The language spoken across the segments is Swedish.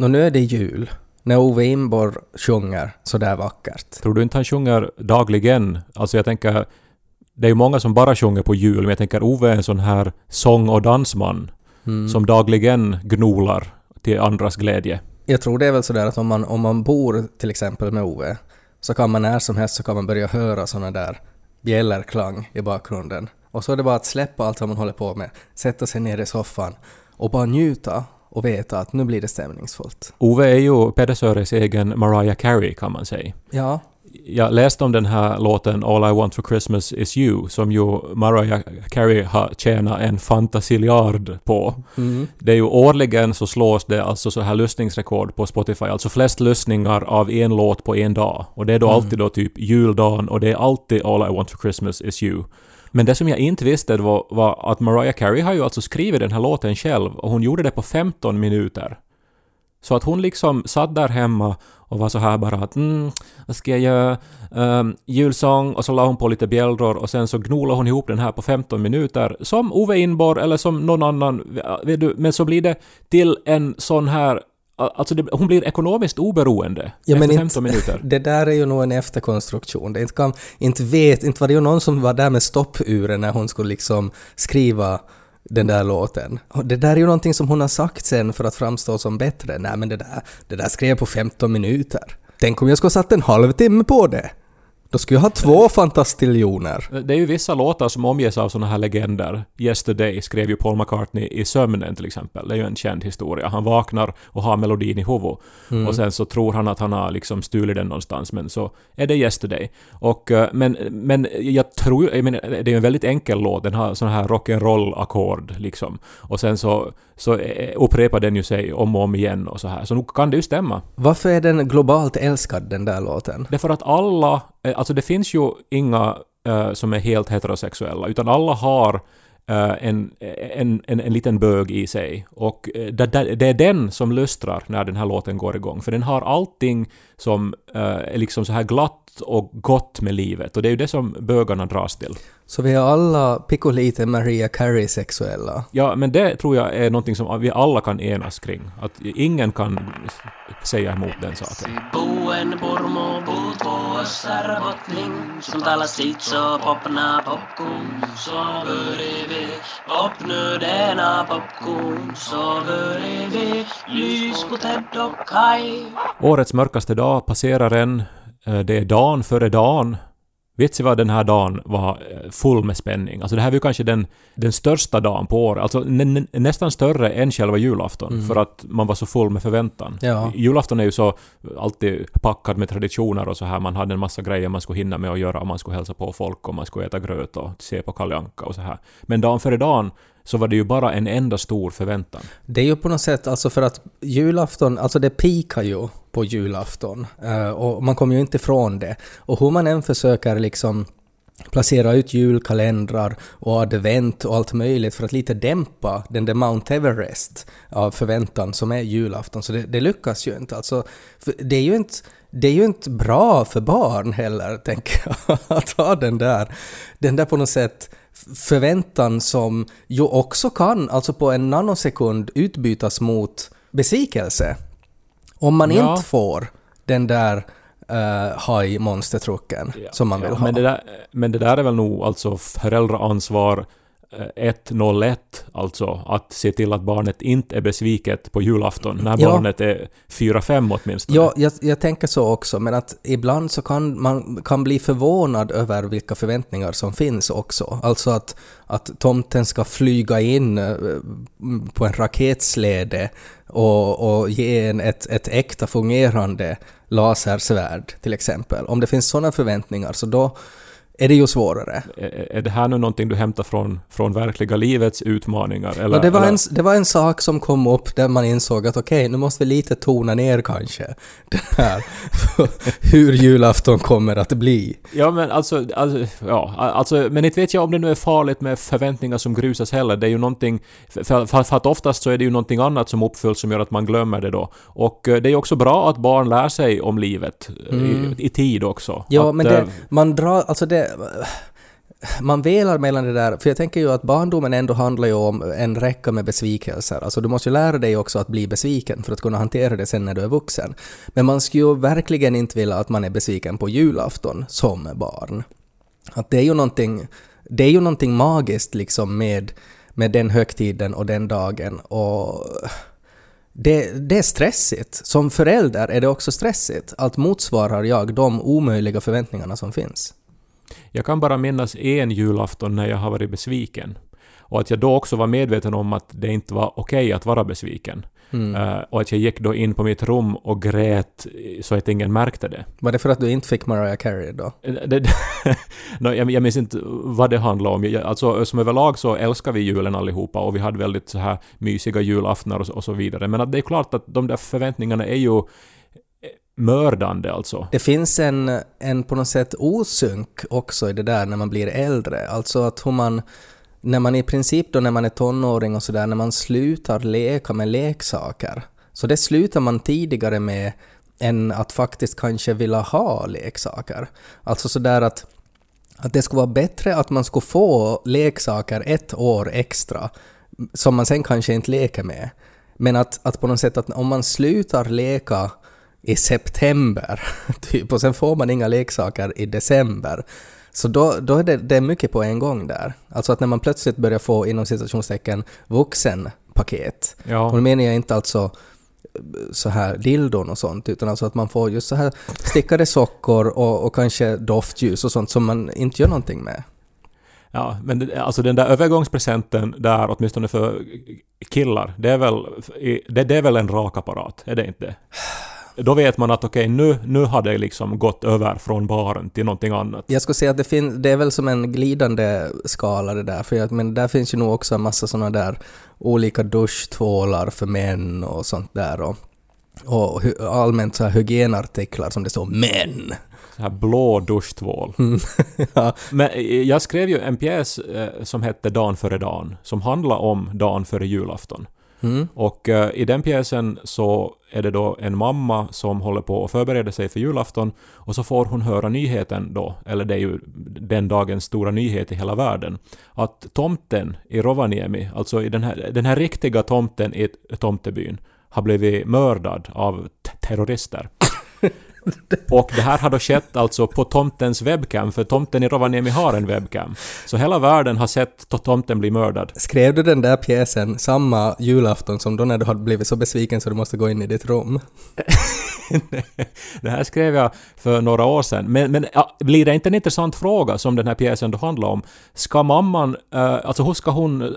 Nå, nu är det jul. När Ove Imborg sjunger så där vackert. Tror du inte han sjunger dagligen? Alltså jag tänker, det är ju många som bara sjunger på jul, men jag tänker Ove är en sån här sång och dansman Mm. som dagligen gnolar till andras glädje. Jag tror det är väl sådär att om man, om man bor till exempel med Ove så kan man när som helst så kan man börja höra såna där bjällerklang i bakgrunden. Och så är det bara att släppa allt vad man håller på med, sätta sig ner i soffan och bara njuta och veta att nu blir det stämningsfullt. Ove är ju Pedersöres egen Mariah Carey kan man säga. Ja, Jag läste om den här låten All I Want For Christmas Is You som ju Mariah Carey har tjänat en fantasiljard på. mm. Det är ju årligen så slås det alltså så här lyssningsrekord på Spotify, alltså flest lyssningar av en låt på en dag. Och det är då Mm. alltid då typ juldagen och det är alltid All I Want For Christmas Is You. Men det som jag inte visste var, var att Mariah Carey har ju alltså skrivit den här låten själv och hon gjorde det på 15 minuter. Så att hon liksom satt där hemma och var så här bara att mm, vad ska jag göra? Um, julsång och så la hon på lite bjällror och sen så gnolade hon ihop den här på 15 minuter som Ove Inborg eller som någon annan, vet du, men så blir det till en sån här Alltså det, hon blir ekonomiskt oberoende Ja, efter inte- 15 minuter. det där är ju nog en efterkonstruktion. Det inte, kan, inte vet, inte var det ju någon som var där med stoppuren när hon skulle liksom skriva den där låten. Det där är ju någonting som hon har sagt sen för att framstå som bättre. Nej men det där, det där skrev jag på 15 minuter. Tänk om jag skulle ha satt en halvtimme på det. Då skulle jag ha två fantastiljoner. Det är ju vissa låtar som omges av såna här legender. Yesterday skrev ju Paul McCartney i sömnen till exempel. Det är ju en känd historia. Han vaknar och har melodin i huvudet. Och sen så tror han att han har liksom stulit den någonstans, men så är det Yesterday. Och, eh, men, men jag tror jag menar, det är ju en väldigt enkel låt. Den har såna här rock'n'roll-ackord liksom. Och sen så, så eh, upprepar den ju sig om och om igen och så här. Så nog kan det ju stämma. Varför är den globalt älskad den där låten? Det är för att alla, Eh, alltså det finns ju inga uh, som är helt heterosexuella, utan alla har eh, en, en, en, en liten bög i sig. Och det, det, det är den som lustrar när den här låten går igång. För den har allting som är liksom så här glatt och gott med livet. Och det är ju det som bögarna dras till. Så vi är alla pikolite Maria Carey-sexuella. Ja, men det tror jag är någonting som vi alla kan enas kring. Att ingen kan säga emot den saken. Årets mörkaste dag passerar en. Eh, Det är dagen före dagen. Vet ni vad den här dagen var eh, full med spänning? Alltså det här var ju kanske den, den största dagen på året. Alltså nä, nä, nästan större än själva julafton. För att man var så full med förväntan. Ja. Julafton är ju så alltid packad med traditioner och så här. Man hade en massa grejer man skulle hinna med att göra. Man skulle hälsa på folk och man skulle äta gröt och se på Kalle Anka och så här. Men dagen före dagen så var det ju bara en enda stor förväntan. Det är ju på något sätt, alltså för att julafton, alltså det pikar ju på julafton eh, och man kommer ju inte ifrån det. Och hur man än försöker liksom placera ut julkalendrar och advent och allt möjligt för att lite dämpa den där Mount Everest av förväntan som är julafton, så det, det lyckas ju inte. Alltså, det är ju inte det är ju inte bra för barn heller, tänker jag, att ha den där, den där på något sätt förväntan som ju också kan, alltså på en nanosekund, utbytas mot besvikelse. Om man Ja. inte får den där uh, haj-monstertrucken som man vill Ja, ha. Men det, där, men det där är väl nog alltså föräldraansvar eh, 101, alltså att se till att barnet inte är besviket på julafton, när Ja. barnet är 4-5 åtminstone. Ja, jag, jag tänker så också, men att ibland så kan man kan bli förvånad över vilka förväntningar som finns också. Alltså att, att tomten ska flyga in eh, på en raketsläde och, och ge en ett, ett äkta fungerande lasersvärd till exempel. Om det finns sådana förväntningar så då är det ju svårare. Är är det här nu någonting du hämtar från, från verkliga livets utmaningar? Eller, Och det, var eller- en, det var en sak som kom upp där man insåg att okej, nu måste vi lite tona ner kanske det här, hur julafton kommer att bli. Ja, men alltså, alltså, ja, alltså, men inte vet jag om det nu är farligt med förväntningar som grusas heller. Det är ju någonting, för, för, att oftast så är det ju någonting annat som uppfylls som gör att man glömmer det då. Och eh, det är ju också bra att barn lär sig om livet eh, i, i tid också. Mm. Ja, att, men det, eh, man drar, alltså det... Man velar mellan det där, för jag tänker ju att barndomen ändå handlar ju om en räcka med besvikelser. Alltså du måste ju lära dig också att bli besviken för att kunna hantera det sen när du är vuxen. Men man skulle ju verkligen inte vilja att man är besviken på julafton som barn. Att det är ju någonting, det är ju någonting magiskt liksom med, med den högtiden och den dagen och det, det är stressigt. Som förälder är det också stressigt. Att motsvarar jag de omöjliga förväntningarna som finns? Jag kan bara minnas en julafton när jag har varit besviken. Och att jag då också var medveten om att det inte var okej att vara besviken. Mm. Eh, och att jag gick då in på mitt rum och grät eh, så att ingen märkte det. Var det för att du inte fick Mariah Carey då? Det, no, jag, jag minns inte vad det handlar om. Jag, alltså, som överlag så älskar vi julen allihopa och vi hade väldigt så här mysiga julaftnar och, så- och så vidare. Men att det är klart att de där förväntningarna är ju eh, mördande alltså. Det finns en, en på något sätt osynk också i det där när man blir äldre. Alltså att hur man, när man i princip då när man är tonåring och sådär, när man slutar leka med leksaker. Så det slutar man tidigare med än att faktiskt kanske vilja ha leksaker. Alltså sådär att, att det skulle vara bättre att man skulle få leksaker ett år extra som man sen kanske inte leker med. Men att, att på något sätt att om man slutar leka i september, typ, och sen får man inga leksaker i december, så då, då är det, det är mycket på en gång där. Alltså att när man plötsligt börjar få inom citationstecken vuxenpaket, Ja. och då menar jag inte alltså så här dildon och sånt, utan alltså att man får just så här stickade sockor och, och kanske doftljus och sånt som man inte gör någonting med. Ja, men det, alltså den där övergångspresenten där, åtminstone för killar, det är väl, det, det är väl en rakapparat, är det inte? Då vet man att okej, nu, nu har det liksom gått över från baren till någonting annat. Jag skulle säga att det, fin- det är väl som en glidande skala det där, för jag, men där finns ju nog också en massa sådana där olika duschtvålar för män och sånt där och, och hu- allmänt så här hygienartiklar som det står män. Så här blå duschtvål. ja. Men eh, jag skrev ju en pjäs eh, som hette Dan före dan, som handlar om dagen före julafton. Mm. Och uh, i den pjäsen så är det då en mamma som håller på att förbereda sig för julafton och så får hon höra nyheten då, eller det är ju den dagens stora nyhet i hela världen, att tomten i Rovaniemi, alltså i den här, den här riktiga tomten i tomtebyn, har blivit mördad av terrorister. Och det här har då skett alltså på tomtens webcam, för tomten i Rovaniemi har en webcam. Så hela världen har sett to- tomten bli mördad. Skrev du den där pjäsen samma julafton som då när du hade blivit så besviken så du måste gå in i ditt rum? det här skrev jag för några år sedan. Men, men ja, blir det inte en intressant fråga som den här pjäsen då handlar om? Ska mamman, eh, alltså hur ska hon eh,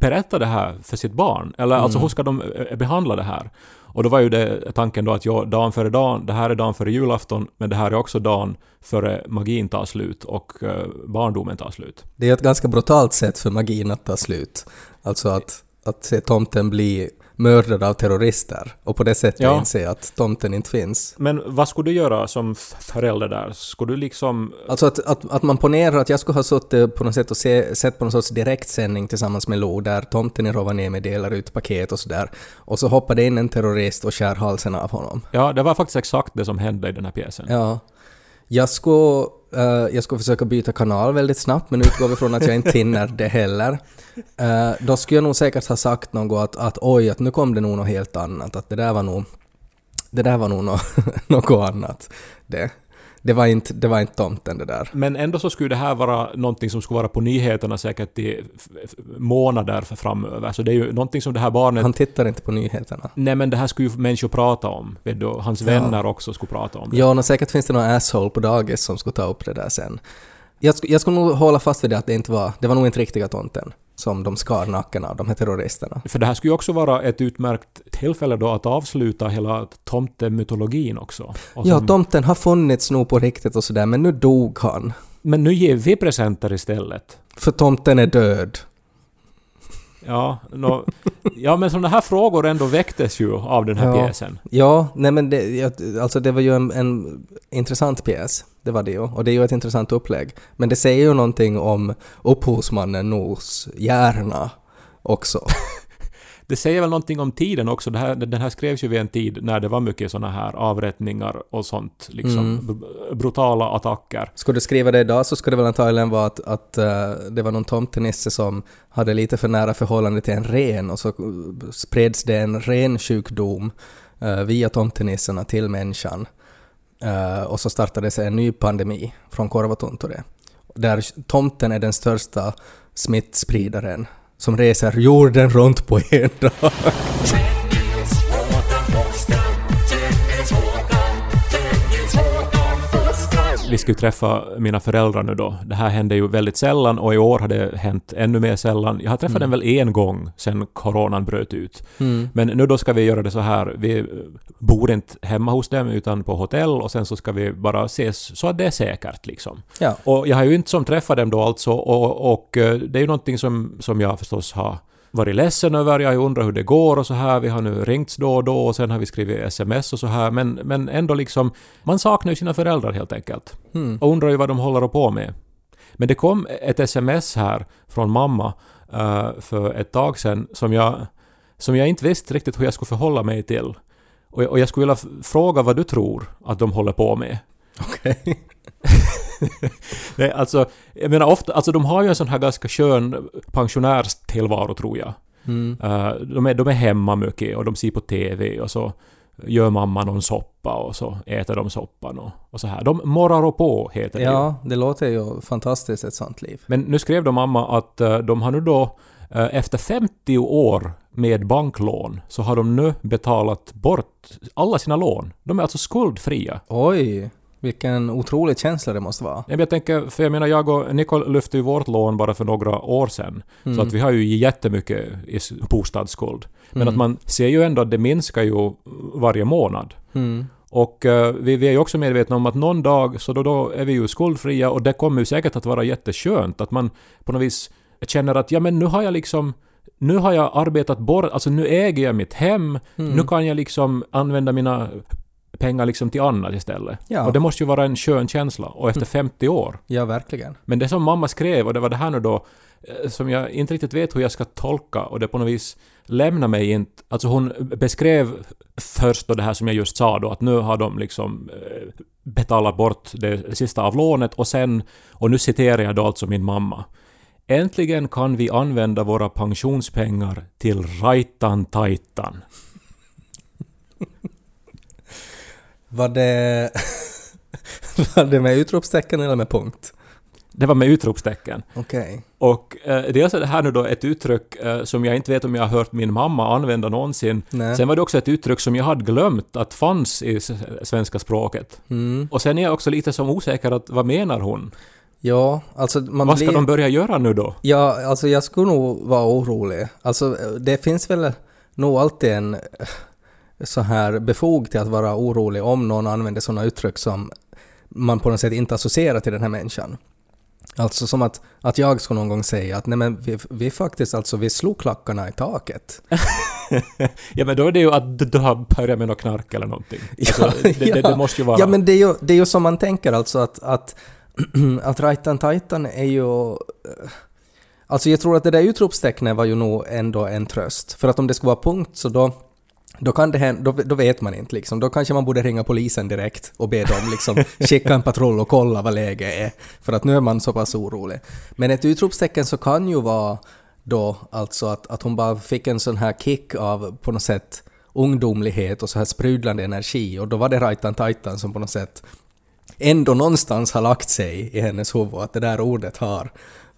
berätta det här för sitt barn? Eller alltså hur ska de eh, behandla det här? Och då var ju det tanken då att ja, dagen före dagen, det här är dagen före julafton, men det här är också dagen före magin tar slut och eh, barndomen tar slut. Det är ett ganska brutalt sätt för magin att ta slut. Alltså att, att se tomten bli mördad av terrorister och på det sättet Ja. inse att tomten inte finns. Men vad skulle du göra som förälder där? Skulle du liksom... Alltså att, att, att man ponerar att jag skulle ha suttit på något sätt och se, sett på någon sorts direktsändning tillsammans med Lo där tomten i Rovaniemi delar ut paket och sådär och så hoppar det in en terrorist och skär halsen av honom. Ja, det var faktiskt exakt det som hände i den här pjäsen. Ja. Jag skulle, Uh, jag skulle försöka byta kanal väldigt snabbt men utgår vi från att jag inte hinner det heller. Uh, då skulle jag nog säkert ha sagt något att, att oj, att nu kom det nog något helt annat, att det där var nog, det där var nog något annat. Det. Det var inte, det var inte tomten det där. Men ändå så skulle det här vara någonting som skulle vara på nyheterna säkert i månader framöver. Så det är ju någonting som det här barnet... Han tittar inte på nyheterna. Nej men det här skulle ju människor prata om. Vet du? Hans Ja. vänner också skulle prata om det. Ja, och säkert finns det någon asshole på dagis som skulle ta upp det där sen. Jag, jag skulle nog hålla fast vid det att det inte var, det var nog inte riktiga tomten som de skar nacken av, de här terroristerna. För det här skulle ju också vara ett utmärkt tillfälle då att avsluta hela tomtemytologin också. Och Ja, som- tomten har funnits nog på riktigt och sådär, men nu dog han. Men nu ger vi presenter istället. För tomten är död. Ja, nå, ja men sådana här frågor ändå väcktes ju av den här Ja. pjäsen. Ja, nej men det, alltså det var ju en, en intressant pjäs. Det var det ju. Och det är ju ett intressant upplägg. Men det säger ju någonting om upphovsmannen Nors hjärna också. Det säger väl någonting om tiden också. Det här, den här skrevs ju vid en tid när det var mycket såna här avrättningar och sånt. Liksom Mm. br- brutala attacker. Skulle du skriva det idag så skulle det väl antagligen vara att, att eh, det var någon tomtenisse som hade lite för nära förhållande till en ren och så eh, spreds det en rensjukdom uh, via tomtenissorna till människan. Eh, och så startades en ny pandemi från Korvatunturi. Där tomten är den största smittspridaren som reser jorden runt på en dag. Vi skulle träffa mina föräldrar nu då. Det här hände ju väldigt sällan och i år har det hänt ännu mer sällan. Jag har träffat dem väl en gång sen coronan bröt ut. Mm. Men nu då ska vi göra det så här. Vi bor inte hemma hos dem utan på hotell och sen så ska vi bara ses så att det är säkert liksom. Ja. Och jag har ju inte som träffat dem då alltså och, och eh, det är ju någonting som, som jag förstås har varit ledsen över. Jag har ju undrat hur det går och så här. Vi har nu ringts då och då och sen har vi skrivit sms och så här. Men, men ändå liksom, man saknar ju sina föräldrar helt enkelt. Mm. Och undrar ju vad de håller på med. Men det kom ett sms här från mamma eh, för ett tag sedan som jag, som jag inte visste riktigt hur jag skulle förhålla mig till. Och, och jag skulle vilja fråga vad du tror att de håller på med. Okej. Nej, alltså, jag menar ofta, alltså de har ju en sån här ganska skön pensionärstillvaro tror jag. Mm. Eh, de, är, de är hemma mycket och de ser på TV och så gör mamma någon soppa och så äter de soppan och, och så här. De morrar och på heter det. Ja, det låter ju fantastiskt ett sånt liv. Men nu skrev de mamma att eh, de har nu då eh, efter 50 år med banklån så har de nu betalat bort alla sina lån. De är alltså skuldfria. Oj, vilken otrolig känsla det måste vara. Jag tänker, för jag menar jag och Nicole lyfte ju vårt lån bara för några år sedan. Mm. Så att vi har ju jättemycket i bostadsskuld. Men Mm. att man ser ju ändå att det minskar ju varje månad. Mm. Och eh, vi, vi är ju också medvetna om att någon dag så då, då är vi ju skuldfria och det kommer ju säkert att vara jätteskönt att man på något vis känner att ja men nu har jag liksom nu har jag arbetat bort, alltså nu äger jag mitt hem, Mm. nu kan jag liksom använda mina pengar liksom till annat istället. Ja. Och det måste ju vara en skön känsla. Och efter 50 år. Ja, verkligen. Men det som mamma skrev, och det var det här nu då, eh, som jag inte riktigt vet hur jag ska tolka, och det på något vis lämnar mig inte... Alltså hon beskrev först då det här som jag just sa då, att nu har de liksom eh, betalat bort det sista av lånet, och sen, och nu citerar jag då alltså min mamma. Äntligen kan vi använda våra pensionspengar till rajtan tajtan. Var det... var det med utropstecken eller med punkt? Det var med utropstecken. Okej. Och eh, det är det här nu då ett uttryck eh, som jag inte vet om jag har hört min mamma använda någonsin. Nej. Sen var det också ett uttryck som jag hade glömt att fanns i svenska språket. Mm. Och sen är jag också lite som osäker att vad menar hon? Ja, alltså man vad ska blir... de börja göra nu då? Ja, alltså jag skulle nog vara orolig. Alltså det finns väl nog alltid en eh, så här befog till att vara orolig om någon använder sådana uttryck som man på något sätt inte associerar till den här människan. Alltså som att, att jag skulle någon gång säga att nej men vi, vi faktiskt alltså, vi slog klackarna i taket. ja men då är det ju att du har börjat med något knark eller någonting. Alltså, det, det, det måste ju vara... Ja men det är ju, det är ju som man tänker alltså att, att, att Rajtan Tajtan är ju... eh, Alltså jag tror att det där utropstecknet var ju nog ändå en tröst. För att om det skulle vara punkt så då då, kan det hända, då, då vet man inte liksom. Då kanske man borde ringa polisen direkt och be dem liksom skicka en patrull och kolla vad läget är. För att nu är man så pass orolig. Men ett utropstecken så kan ju vara då alltså att, att hon bara fick en sån här kick av på något sätt ungdomlighet och så här sprudlande energi och då var det Rajtan Tajtan som på något sätt ändå någonstans har lagt sig i hennes huvud att det där ordet har,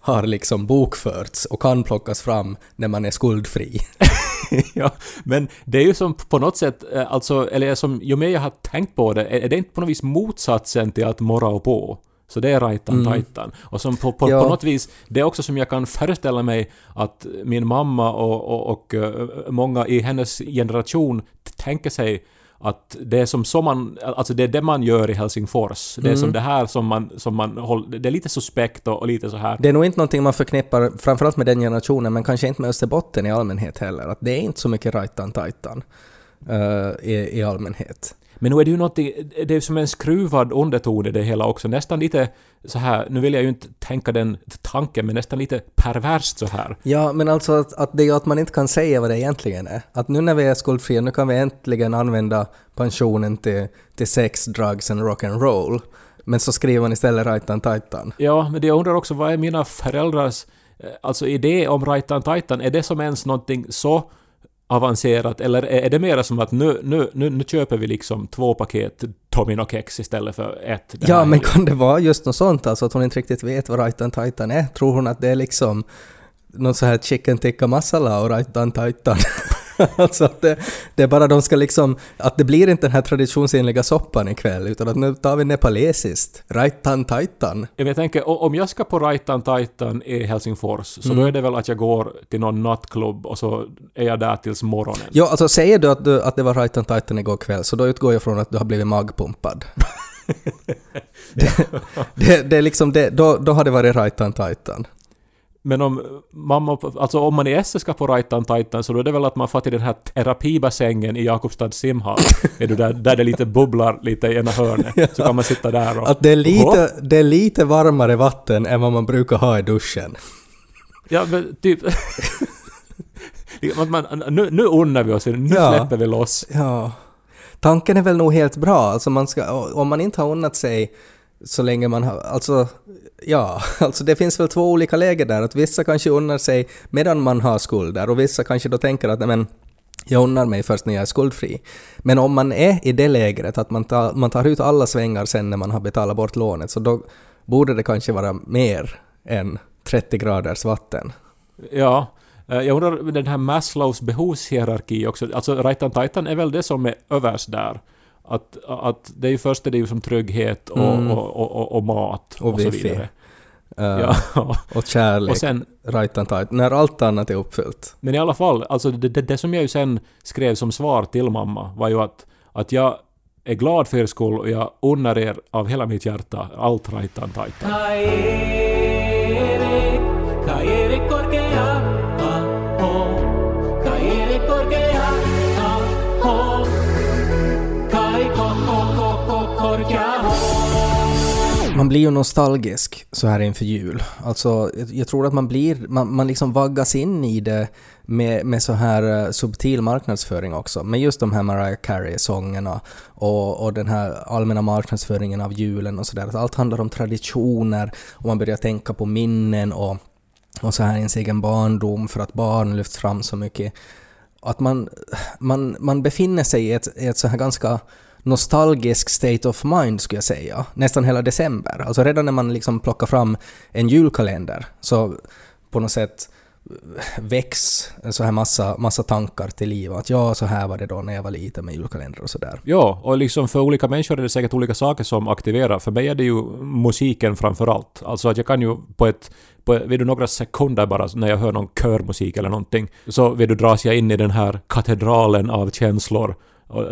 har liksom bokförts och kan plockas fram när man är skuldfri. ja, men det är ju som på något sätt, eh, alltså, eller som ju mer jag har tänkt på det, är det inte på något vis motsatsen till att morra och på? Så det är rajtan Mm. tajtan. Och som på, på, Ja. på något vis, det är också som jag kan föreställa mig att min mamma och, och, och eh, många i hennes generation tänker sig att det är som så man, alltså det är det man gör i Helsingfors. Det är Mm. som det här som man, som man håller, det är lite suspekt och, och lite så här. Det är nog inte någonting man förknippar, framförallt med den generationen, men kanske inte med Österbotten i allmänhet heller. Att det är inte så mycket rajtan tajtan eh, i, i allmänhet. Men nu är det ju någonting, det är som en skruvad underton i det hela också. Nästan lite så här, nu vill jag ju inte tänka den tanken, men nästan lite perverst så här. Ja, men alltså att, att det är ju att man inte kan säga vad det egentligen är. Att nu när vi är skuldfria, nu kan vi äntligen använda pensionen till, till sex, drugs and rock and roll. Men så skriver man istället rajtan tajtan. Ja, men jag undrar också, vad är mina föräldrars eh, alltså idé om rajtan tajtan? Är det som ens någonting så avancerat, eller är det mer som att nu, nu, nu, nu köper vi liksom två paket Tomino-kex istället för ett? Ja, men kan det vara just något sånt alltså att hon inte riktigt vet vad rajtan tajtan är? Tror hon att det är liksom något så här chicken tikka masala och rajtan tajtan? alltså att det, det är bara de ska liksom, att det blir inte den här traditionsenliga soppan ikväll utan att nu tar vi nepalesiskt. Ja, men Jag tänker, om jag ska på Rajtan Tajtan i Helsingfors, så Mm. då är det väl att jag går till någon nattklubb och så är jag där tills morgonen. Ja, alltså säger du att, du att det var rajtan tajtan igår kväll så då utgår jag från att du har blivit magpumpad. det, det, det är liksom det, då, då har det varit rajtan tajtan. Men om mamma, alltså om man i Esse ska på Rajtan Tajtan så då är det väl att man får till den här terapibassängen i Jakobstads simhall. är du där, där det lite bubblar lite i ena hörnet. Så kan man sitta där och... Att det är, lite, det är lite varmare vatten än vad man brukar ha i duschen. Ja, men typ... man, nu, nu unnar vi oss, nu Ja. släpper vi loss. Ja. Tanken är väl nog helt bra. Alltså man ska, om man inte har unnat sig så länge man har... Alltså, ja. Alltså det finns väl två olika läger där. Att vissa kanske unnar sig medan man har skulder och vissa kanske då tänker att men jag unnar mig först när jag är skuldfri. Men om man är i det lägret att man tar, man tar ut alla svängar sen när man har betalat bort lånet så då borde det kanske vara mer än 30 graders vatten. Ja. Eh, jag undrar den här Maslows behovshierarki också. Alltså Rajtan Tajtan är väl det som är överst där. Att, att det är ju först är det ju som trygghet och, Mm. och, och, och, och mat och, Och så vidare. Uh, Ja. Och kärlek. och sen, Rajtan tajt. När allt annat är uppfyllt. men i alla fall, alltså det, det, det som jag ju sen skrev som svar till mamma var ju att, att jag är glad för er skull och jag unnar er av hela mitt hjärta allt Rajtan Tajtan. Kairi, Man blir ju nostalgisk så här inför jul. Alltså, jag- tror att man blir, man, man liksom vaggas in i det med, med så här eh, subtil marknadsföring också. Med just de här Mariah Carey-sångerna och, och den här allmänna marknadsföringen av julen och sådär. Allt handlar om traditioner och man börjar tänka på minnen och, och så här ens egen barndom för att barn lyfts fram så mycket. Att man, man, man befinner sig i ett, i ett så här ganska nostalgisk state of mind skulle jag säga. Nästan hela december. Alltså redan när man liksom plockar fram en julkalender så på något sätt väcks en så här massa, massa tankar till liv. Att ja, så här var det då när jag var liten med julkalender och sådär. Ja, och liksom för olika människor är det säkert olika saker som aktiverar. För mig är det ju musiken framför allt. Alltså att jag kan ju på ett på, du några sekunder bara när jag hör någon körmusik eller någonting så vid du dras jag in i den här katedralen av känslor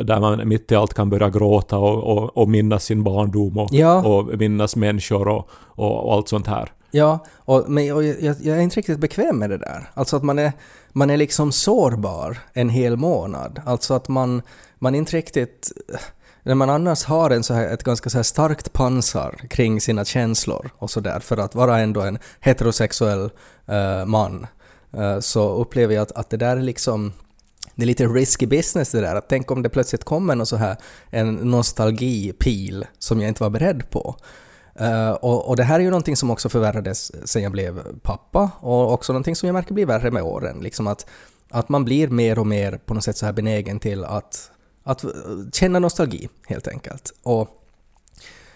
där man mitt i allt kan börja gråta och, och, och minnas sin barndom och, Ja. och minnas människor och, och, allt sånt här. Ja, och, men jag, jag är inte riktigt bekväm med det där. Alltså att man är, man är liksom sårbar en hel månad. Alltså att man, man inte riktigt... När man annars har en så här, ett ganska så här starkt pansar kring sina känslor och sådär för att vara ändå en heterosexuell eh, man eh, så upplever jag att, att det där är liksom det är lite risky business det där. Att tänk om det plötsligt kommer någon så här en nostalgipil som jag inte var beredd på. Uh, och, och det här är ju någonting som också förvärrades sen jag blev pappa och också någonting som jag märker blir värre med åren. Liksom att, att man blir mer och mer på något sätt så här benägen till att, att känna nostalgi helt enkelt. Och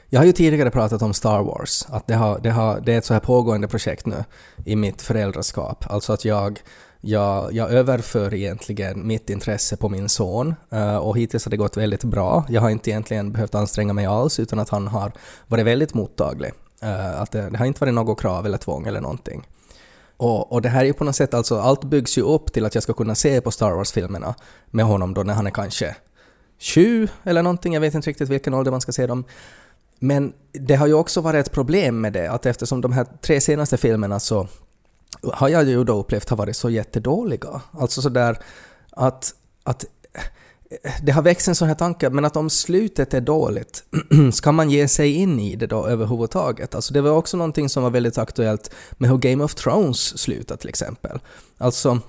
Jag har ju tidigare pratat om Star Wars, att det, har, det, har, det är ett så här pågående projekt nu i mitt föräldraskap. Alltså att jag, jag, jag överför egentligen mitt intresse på min son eh, och hittills har det gått väldigt bra. Jag har inte egentligen behövt anstränga mig alls utan att han har varit väldigt mottaglig. Eh, att det, det har inte varit något krav eller tvång eller någonting. Och, och det här är ju på något sätt, alltså allt byggs ju upp till att jag ska kunna se på Star Wars-filmerna med honom då när han är kanske sju eller någonting, jag vet inte riktigt vilken ålder man ska se dem. Men det har ju också varit ett problem med det, att eftersom de här tre senaste filmerna så har jag ju då upplevt har varit så jättedåliga. Alltså sådär att, att det har växt en sån här tanke, men att om slutet är dåligt, ska man ge sig in i det då överhuvudtaget? Alltså det var också någonting som var väldigt aktuellt med hur Game of Thrones slutade till exempel. Alltså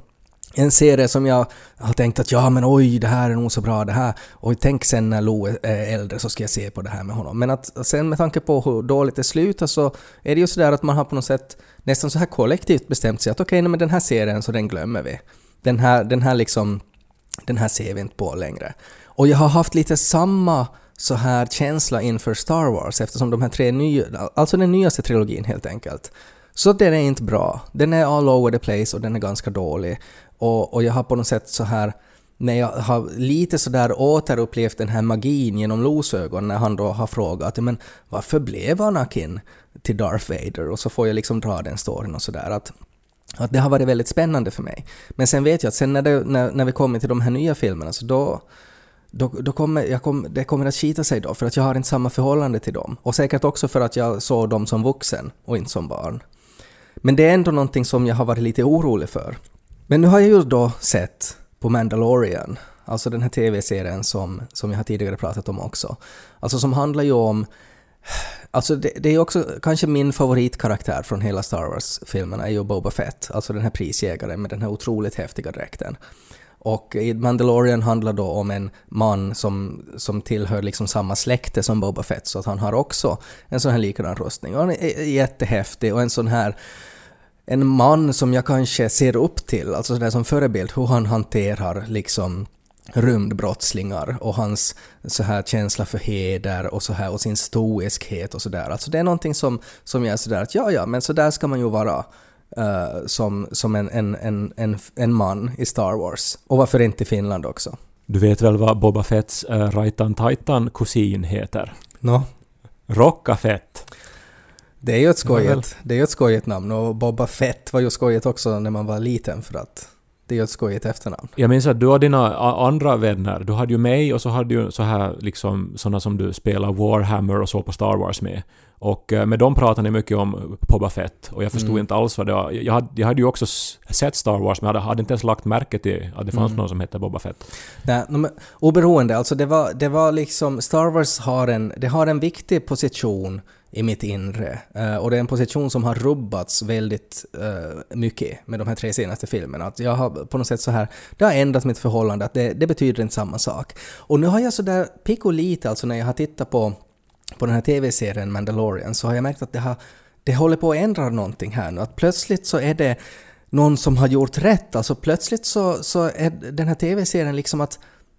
en serie som jag har tänkt att ja men oj det här är nog så bra det här och tänk sen när Lo är äldre så ska jag se på det här med honom. Men att sen med tanke på hur dåligt det slutar så är det ju sådär att man har på något sätt nästan så här kollektivt bestämt sig att okej okay, men den här serien så den glömmer vi. Den här, den här liksom den här ser vi inte på längre. Och jag har haft lite samma så här känsla inför Star Wars eftersom de här tre nya, alltså den nyaste trilogin helt enkelt. Så den är inte bra. Den är all over the place och den är ganska dålig. Och, och jag har på något sätt så här när jag har lite sådär återupplevt den här magin genom Los ögon när han då har frågat men varför blev Anakin till Darth Vader? Och så får jag liksom dra den storyn och sådär att att det har varit väldigt spännande för mig. Men sen vet jag att sen när, det, när, när vi kommer till de här nya filmerna så då, då, då kommer jag kom, det kommer att skita sig då för att jag har inte samma förhållande till dem. Och säkert också för att jag såg dem som vuxen och inte som barn. Men det är ändå någonting som jag har varit lite orolig för. Men nu har jag ju då sett på Mandalorian, alltså den här TV-serien som, som jag har tidigare pratat om också. Alltså som handlar ju om Alltså det, det, är också kanske min favoritkaraktär från hela Star Wars-filmerna är ju Boba Fett, alltså den här prisjägaren med den här otroligt häftiga dräkten. Och i Mandalorian handlar då om en man som, som tillhör liksom samma släkte som Boba Fett, så att han har också en sån här likadan rustning. Och han är jättehäftig och en sån här en man som jag kanske ser upp till, alltså sådär som förebild, hur han hanterar liksom rymdbrottslingar och hans så här känsla för heder och så här och sin stoiskhet och sådär. Alltså det är någonting som, som jag är sådär att ja, ja, men så där ska man ju vara uh, som, som en, en, en, en, en man i Star Wars. Och varför inte i Finland också? Du vet väl vad Boba Fetts uh, Raitan Taitan kusin heter? No. Rocka Fett. Det är ju ett skojigt, det är ett skojigt namn och Boba Fett var ju skojigt också när man var liten för att det är ju ett skojigt efternamn. Jag minns att du och dina andra vänner, du hade ju mig och så hade du så här liksom sådana som du spelar Warhammer och så på Star Wars med. Och eh, med dem pratade ni mycket om Boba Fett och jag förstod mm. inte alls vad det var. Jag hade, jag hade ju också sett Star Wars men jag hade, inte ens lagt märke till att det fanns mm. någon som hette Boba Fett. Nej, men oberoende, alltså det var, det var liksom... Star Wars har en, det har en viktig position i mitt inre. Uh, och det är en position som har rubbats väldigt uh, mycket med de här tre senaste filmerna. Att jag har på något sätt så här, det har ändrat mitt förhållande, att det, det betyder inte samma sak. Och nu har jag sådär lite, alltså när jag har tittat på, på den här TV-serien Mandalorian, så har jag märkt att det, har, det håller på att ändra någonting här nu. Att plötsligt så är det någon som har gjort rätt, alltså plötsligt så, så är den här TV-serien liksom att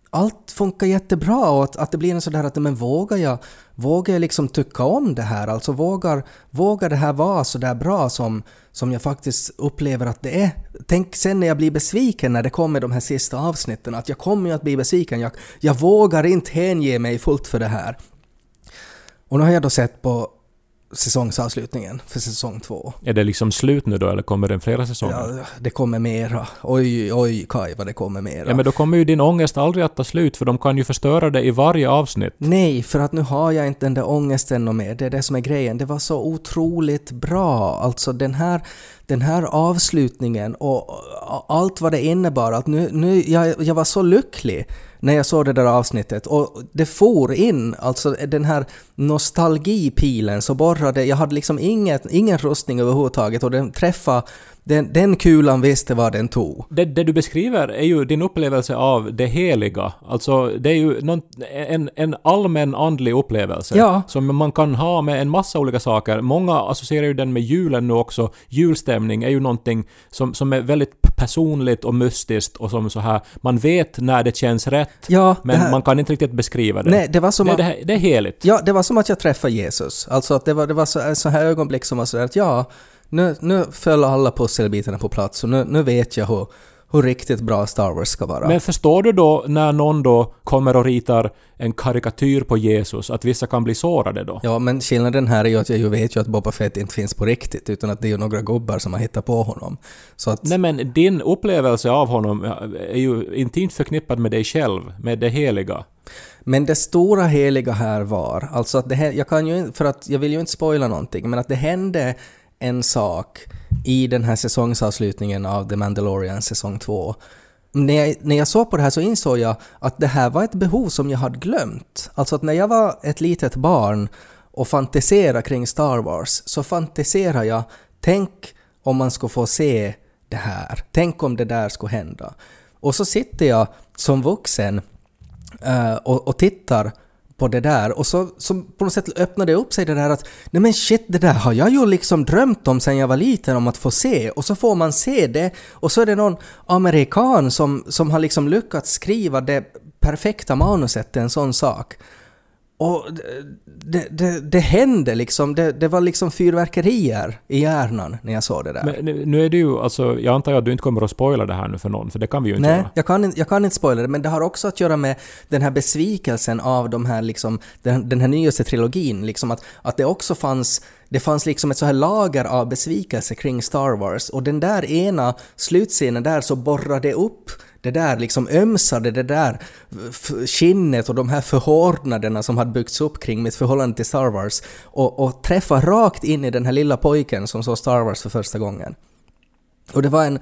allt funkar jättebra och att, att det blir en sådär att men vågar jag, vågar jag liksom tycka om det här? Alltså vågar, vågar det här vara sådär bra som, som jag faktiskt upplever att det är? Tänk sen när jag blir besviken när det kommer de här sista avsnitten, att jag kommer ju att bli besviken. Jag, jag vågar inte hänge mig fullt för det här. Och nu har jag då sett på säsongsavslutningen för säsong två. Är det liksom slut nu då eller kommer det flera säsonger? Ja, det kommer mera. Oj, oj, Kaj vad det kommer mera. Ja, men då kommer ju din ångest aldrig att ta slut för de kan ju förstöra det i varje avsnitt. Nej, för att nu har jag inte den där ångesten och mer. Det är det som är grejen. Det var så otroligt bra. Alltså den här, den här avslutningen och allt vad det innebar. Att nu, nu, jag, jag var så lycklig när jag såg det där avsnittet och det for in, alltså den här nostalgipilen så borrade, jag hade liksom inget, ingen rustning överhuvudtaget och den träffade den, den kulan visste vad den tog. Det, det, du beskriver är ju din upplevelse av det heliga. Alltså det är ju någon, en, en allmän andlig upplevelse. Ja. Som man kan ha med en massa olika saker. Många associerar ju den med julen nu också. Julstämning är ju någonting som, som är väldigt personligt och mystiskt och som så här, man vet när det känns rätt, Ja, men här, man kan inte riktigt beskriva det. nej, det var som det, att, det, här- det är heligt. Ja, det var som att jag träffade Jesus. Alltså att det var, det var så, så här ögonblick som var sådär att ja, nu, nu föll alla pusselbitarna på plats och nu, nu vet jag hur, hur riktigt bra Star Wars ska vara. Men förstår du då när någon då kommer och ritar en karikatyr på Jesus, att vissa kan bli sårade då? Ja, men skillnaden här är ju att jag ju vet ju att Boba Fett inte finns på riktigt, utan att det är ju några gubbar som har hittat på honom. Så att... Nej men din upplevelse av honom är ju intimt förknippad med dig själv, med det heliga. Men det stora heliga här var, alltså att det jag kan ju för att jag vill ju inte spoila någonting, men att det hände en sak i den här säsongsavslutningen av The Mandalorian säsong 2. När jag, när jag såg på det här så insåg jag att det här var ett behov som jag hade glömt. Alltså att när jag var ett litet barn och fantiserade kring Star Wars så fantiserade jag, tänk om man skulle få se det här. Tänk om det där skulle hända. Och så sitter jag som vuxen eh, och, och tittar på det där. Och så, så på något sätt öppnade det upp sig det där att nej men shit det där har jag ju liksom drömt om sen jag var liten om att få se. Och så får man se det. Och så är det någon amerikan som, som har liksom lyckats skriva det perfekta manuset till en sån sak. Och det, det, det hände liksom, det, det var liksom fyrverkerier i hjärnan när jag såg det där. Men nu- är det ju alltså, jag antar att du inte kommer att spoila det här nu för någon, för det kan vi ju inte Nej, göra. jag kan, jag kan inte spoila det, men det har också att göra med den här besvikelsen av de här, liksom, den, den här nyaste trilogin. Liksom att, att det också fanns, det fanns liksom ett så här lager av besvikelse kring Star Wars och den där ena slutscenen där så borrade upp det där liksom ömsade det där skinnet och de här förhårdnaderna som hade byggts upp kring mitt förhållande till Star Wars och, och träffa rakt in i den här lilla pojken som såg Star Wars för första gången. Och det var en,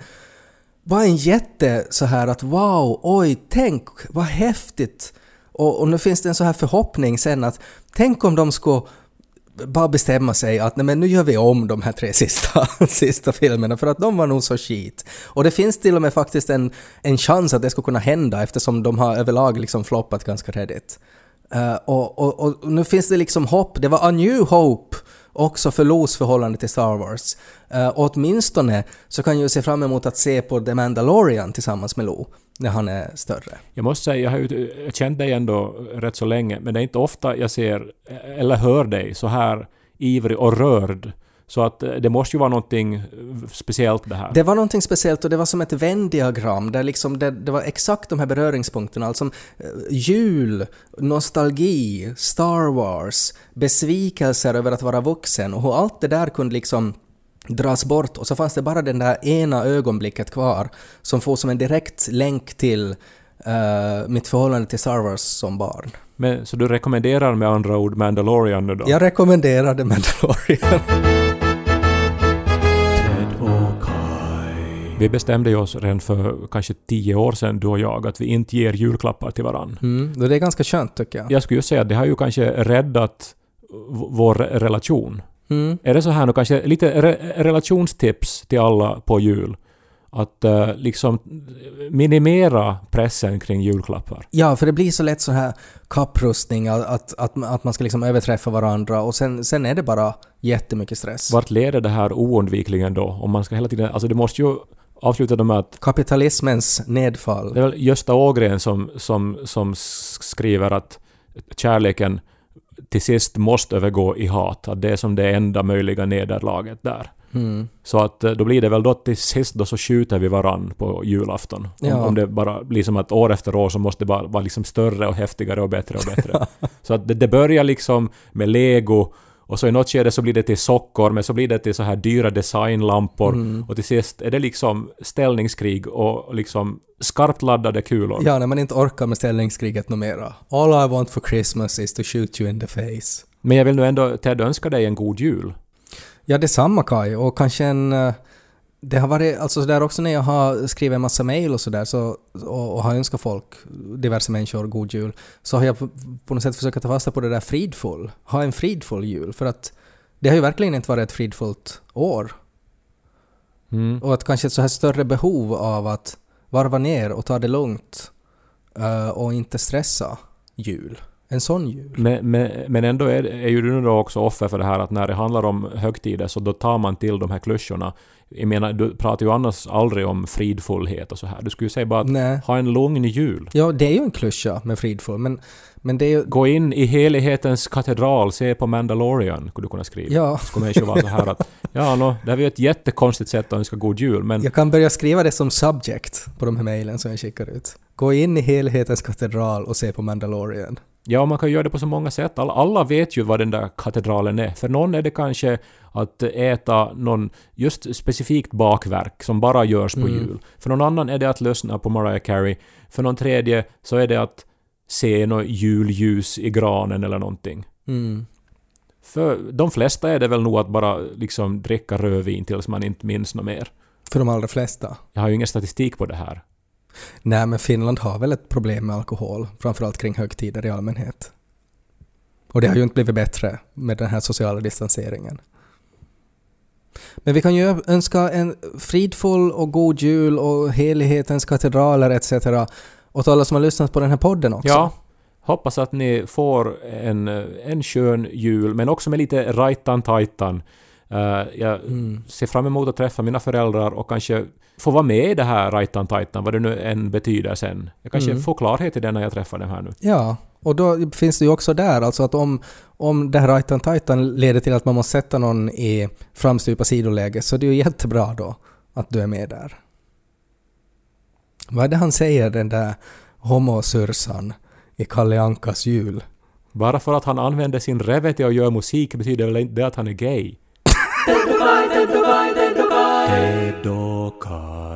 var en jätte så här att wow, oj, tänk vad häftigt. Och, och nu finns det en så här förhoppning sen att tänk om de skulle bara bestämma sig att nej men nu gör vi om de här tre sista, sista filmerna för att de var nog så skit. Och det finns till och med faktiskt en, en chans att det skulle kunna hända eftersom de har överlag liksom floppat ganska redigt. Uh, och, och, och nu finns det liksom hopp, det var a new hope också för Los förhållande till Star Wars. Uh, åtminstone så kan jag ju se fram emot att se på The Mandalorian tillsammans med Lo när han är större. Jag måste säga, jag har ju känt dig ändå rätt så länge, men det är inte ofta jag ser eller hör dig så här ivrig och rörd. Så att eh, det måste ju vara någonting speciellt det här. Det var någonting speciellt och det var som ett Venn-diagram där liksom det, det var exakt de här beröringspunkterna, alltså eh, jul, nostalgi, Star Wars, besvikelser över att vara vuxen och hur allt det där kunde liksom dras bort och så fanns det bara den där ena ögonblicket kvar som får som en direkt länk till eh, mitt förhållande till Star Wars som barn. Men, så du rekommenderar med andra ord Mandalorian nu då? Jag rekommenderar The Mandalorian. Vi bestämde ju oss redan för kanske tio år sedan, du och jag, att vi inte ger julklappar till varann. Mm, det är ganska skönt tycker jag. Jag skulle ju säga att det har ju kanske räddat vår re- relation. Mm. Är det så här nu kanske lite re- relationstips till alla på jul? Att eh, liksom minimera pressen kring julklappar. Ja, för det blir så lätt så här kapprustning, att, att, att, man ska liksom överträffa varandra och sen, sen är det bara jättemycket stress. Vart leder det här oundvikligen då? Om man ska hela tiden... Alltså det måste ju avsluta det med att Kapitalismens nedfall. det är väl Gösta Ågren som, som, som skriver att kärleken till sist måste övergå i hat. Att det är som det enda möjliga nederlaget där. Mm. Så att eh, då blir det väl då till sist då så skjuter vi varann på julafton. Om, Ja. om det bara blir som att år efter år så måste det bara vara liksom större och häftigare och bättre och bättre. så att det, det börjar liksom med lego och så i något skede så blir det till sockor men så blir det till så här dyra designlampor Mm. och till sist är det liksom ställningskrig och liksom skarpt laddade kulor. Ja, när man inte orkar med ställningskriget något mera. All I want for Christmas is to shoot you in the face. Men jag vill nu ändå Ted önska dig en god jul. Ja, detsamma Kai. Och kanske en... Det har varit, alltså där också när jag har skrivit en massa mail och sådär så, och, och har önskat folk, diverse människor, god jul, så har jag på, på något sätt försökt ta fasta på det där fridfull. Ha en fridfull jul. För att det har ju verkligen inte varit ett fridfullt år. Mm. Och att kanske ett så här större behov av att varva ner och ta det lugnt eh, och inte stressa jul. En sån jul. Men, men, men ändå är, är ju du då också offer för det här att när det handlar om högtider så då tar man till de här klyschorna. Jag menar, du pratar ju annars aldrig om fridfullhet och så här. Du skulle ju säga bara att Nej. ha en lugn jul. Ja, det är ju en klyscha med fridfull, men, men det är ju... Gå in i helighetens katedral, se på Mandalorian, skulle du kunna skriva. Ja, Skulle människor vara så här att ja, no, det här är ju ett jättekonstigt sätt att önska god jul, men jag kan börja skriva det som subject på de här mejlen som jag skickar ut. Gå in i helhetens katedral och se på Mandalorian. Ja, man kan göra det på så många sätt. Alla, alla vet ju vad den där katedralen är. För någon är det kanske att äta någon just specifikt bakverk som bara görs på Mm. jul. För någon annan är det att lyssna på Mariah Carey. För någon tredje så är det att se något julljus i granen eller någonting. Mm. För de flesta är det väl nog att bara liksom dricka rödvin tills man inte minns något mer. För de allra flesta. Jag har ju ingen statistik på det här. Nej, men Finland har väl ett problem med alkohol, framförallt kring högtider i allmänhet. Och det har ju inte blivit bättre med den här sociala distanseringen. Men vi kan ju önska en fridfull och god jul och helighetens katedraler etc. åt alla som har lyssnat på den här podden också. Ja, hoppas att ni får en, en skön jul, men också med lite rajtan-tajtan. Uh, jag Mm. ser fram emot att träffa mina föräldrar och kanske få vara med i det här rajtan-tajtan, vad det nu än betyder sen. Jag kanske Mm. får klarhet i det när jag träffar dem här nu. Ja, och då finns det ju också där, alltså att om, om det här Rajtan Tajtan leder till att man måste sätta någon i framstupa sidoläge så det är ju jättebra då att du är med där. Vad är det han säger, den där homosursan i Kalle Ankas jul? Bara för att han använder sin reve till att göra musik betyder väl inte det att han är gay? Ted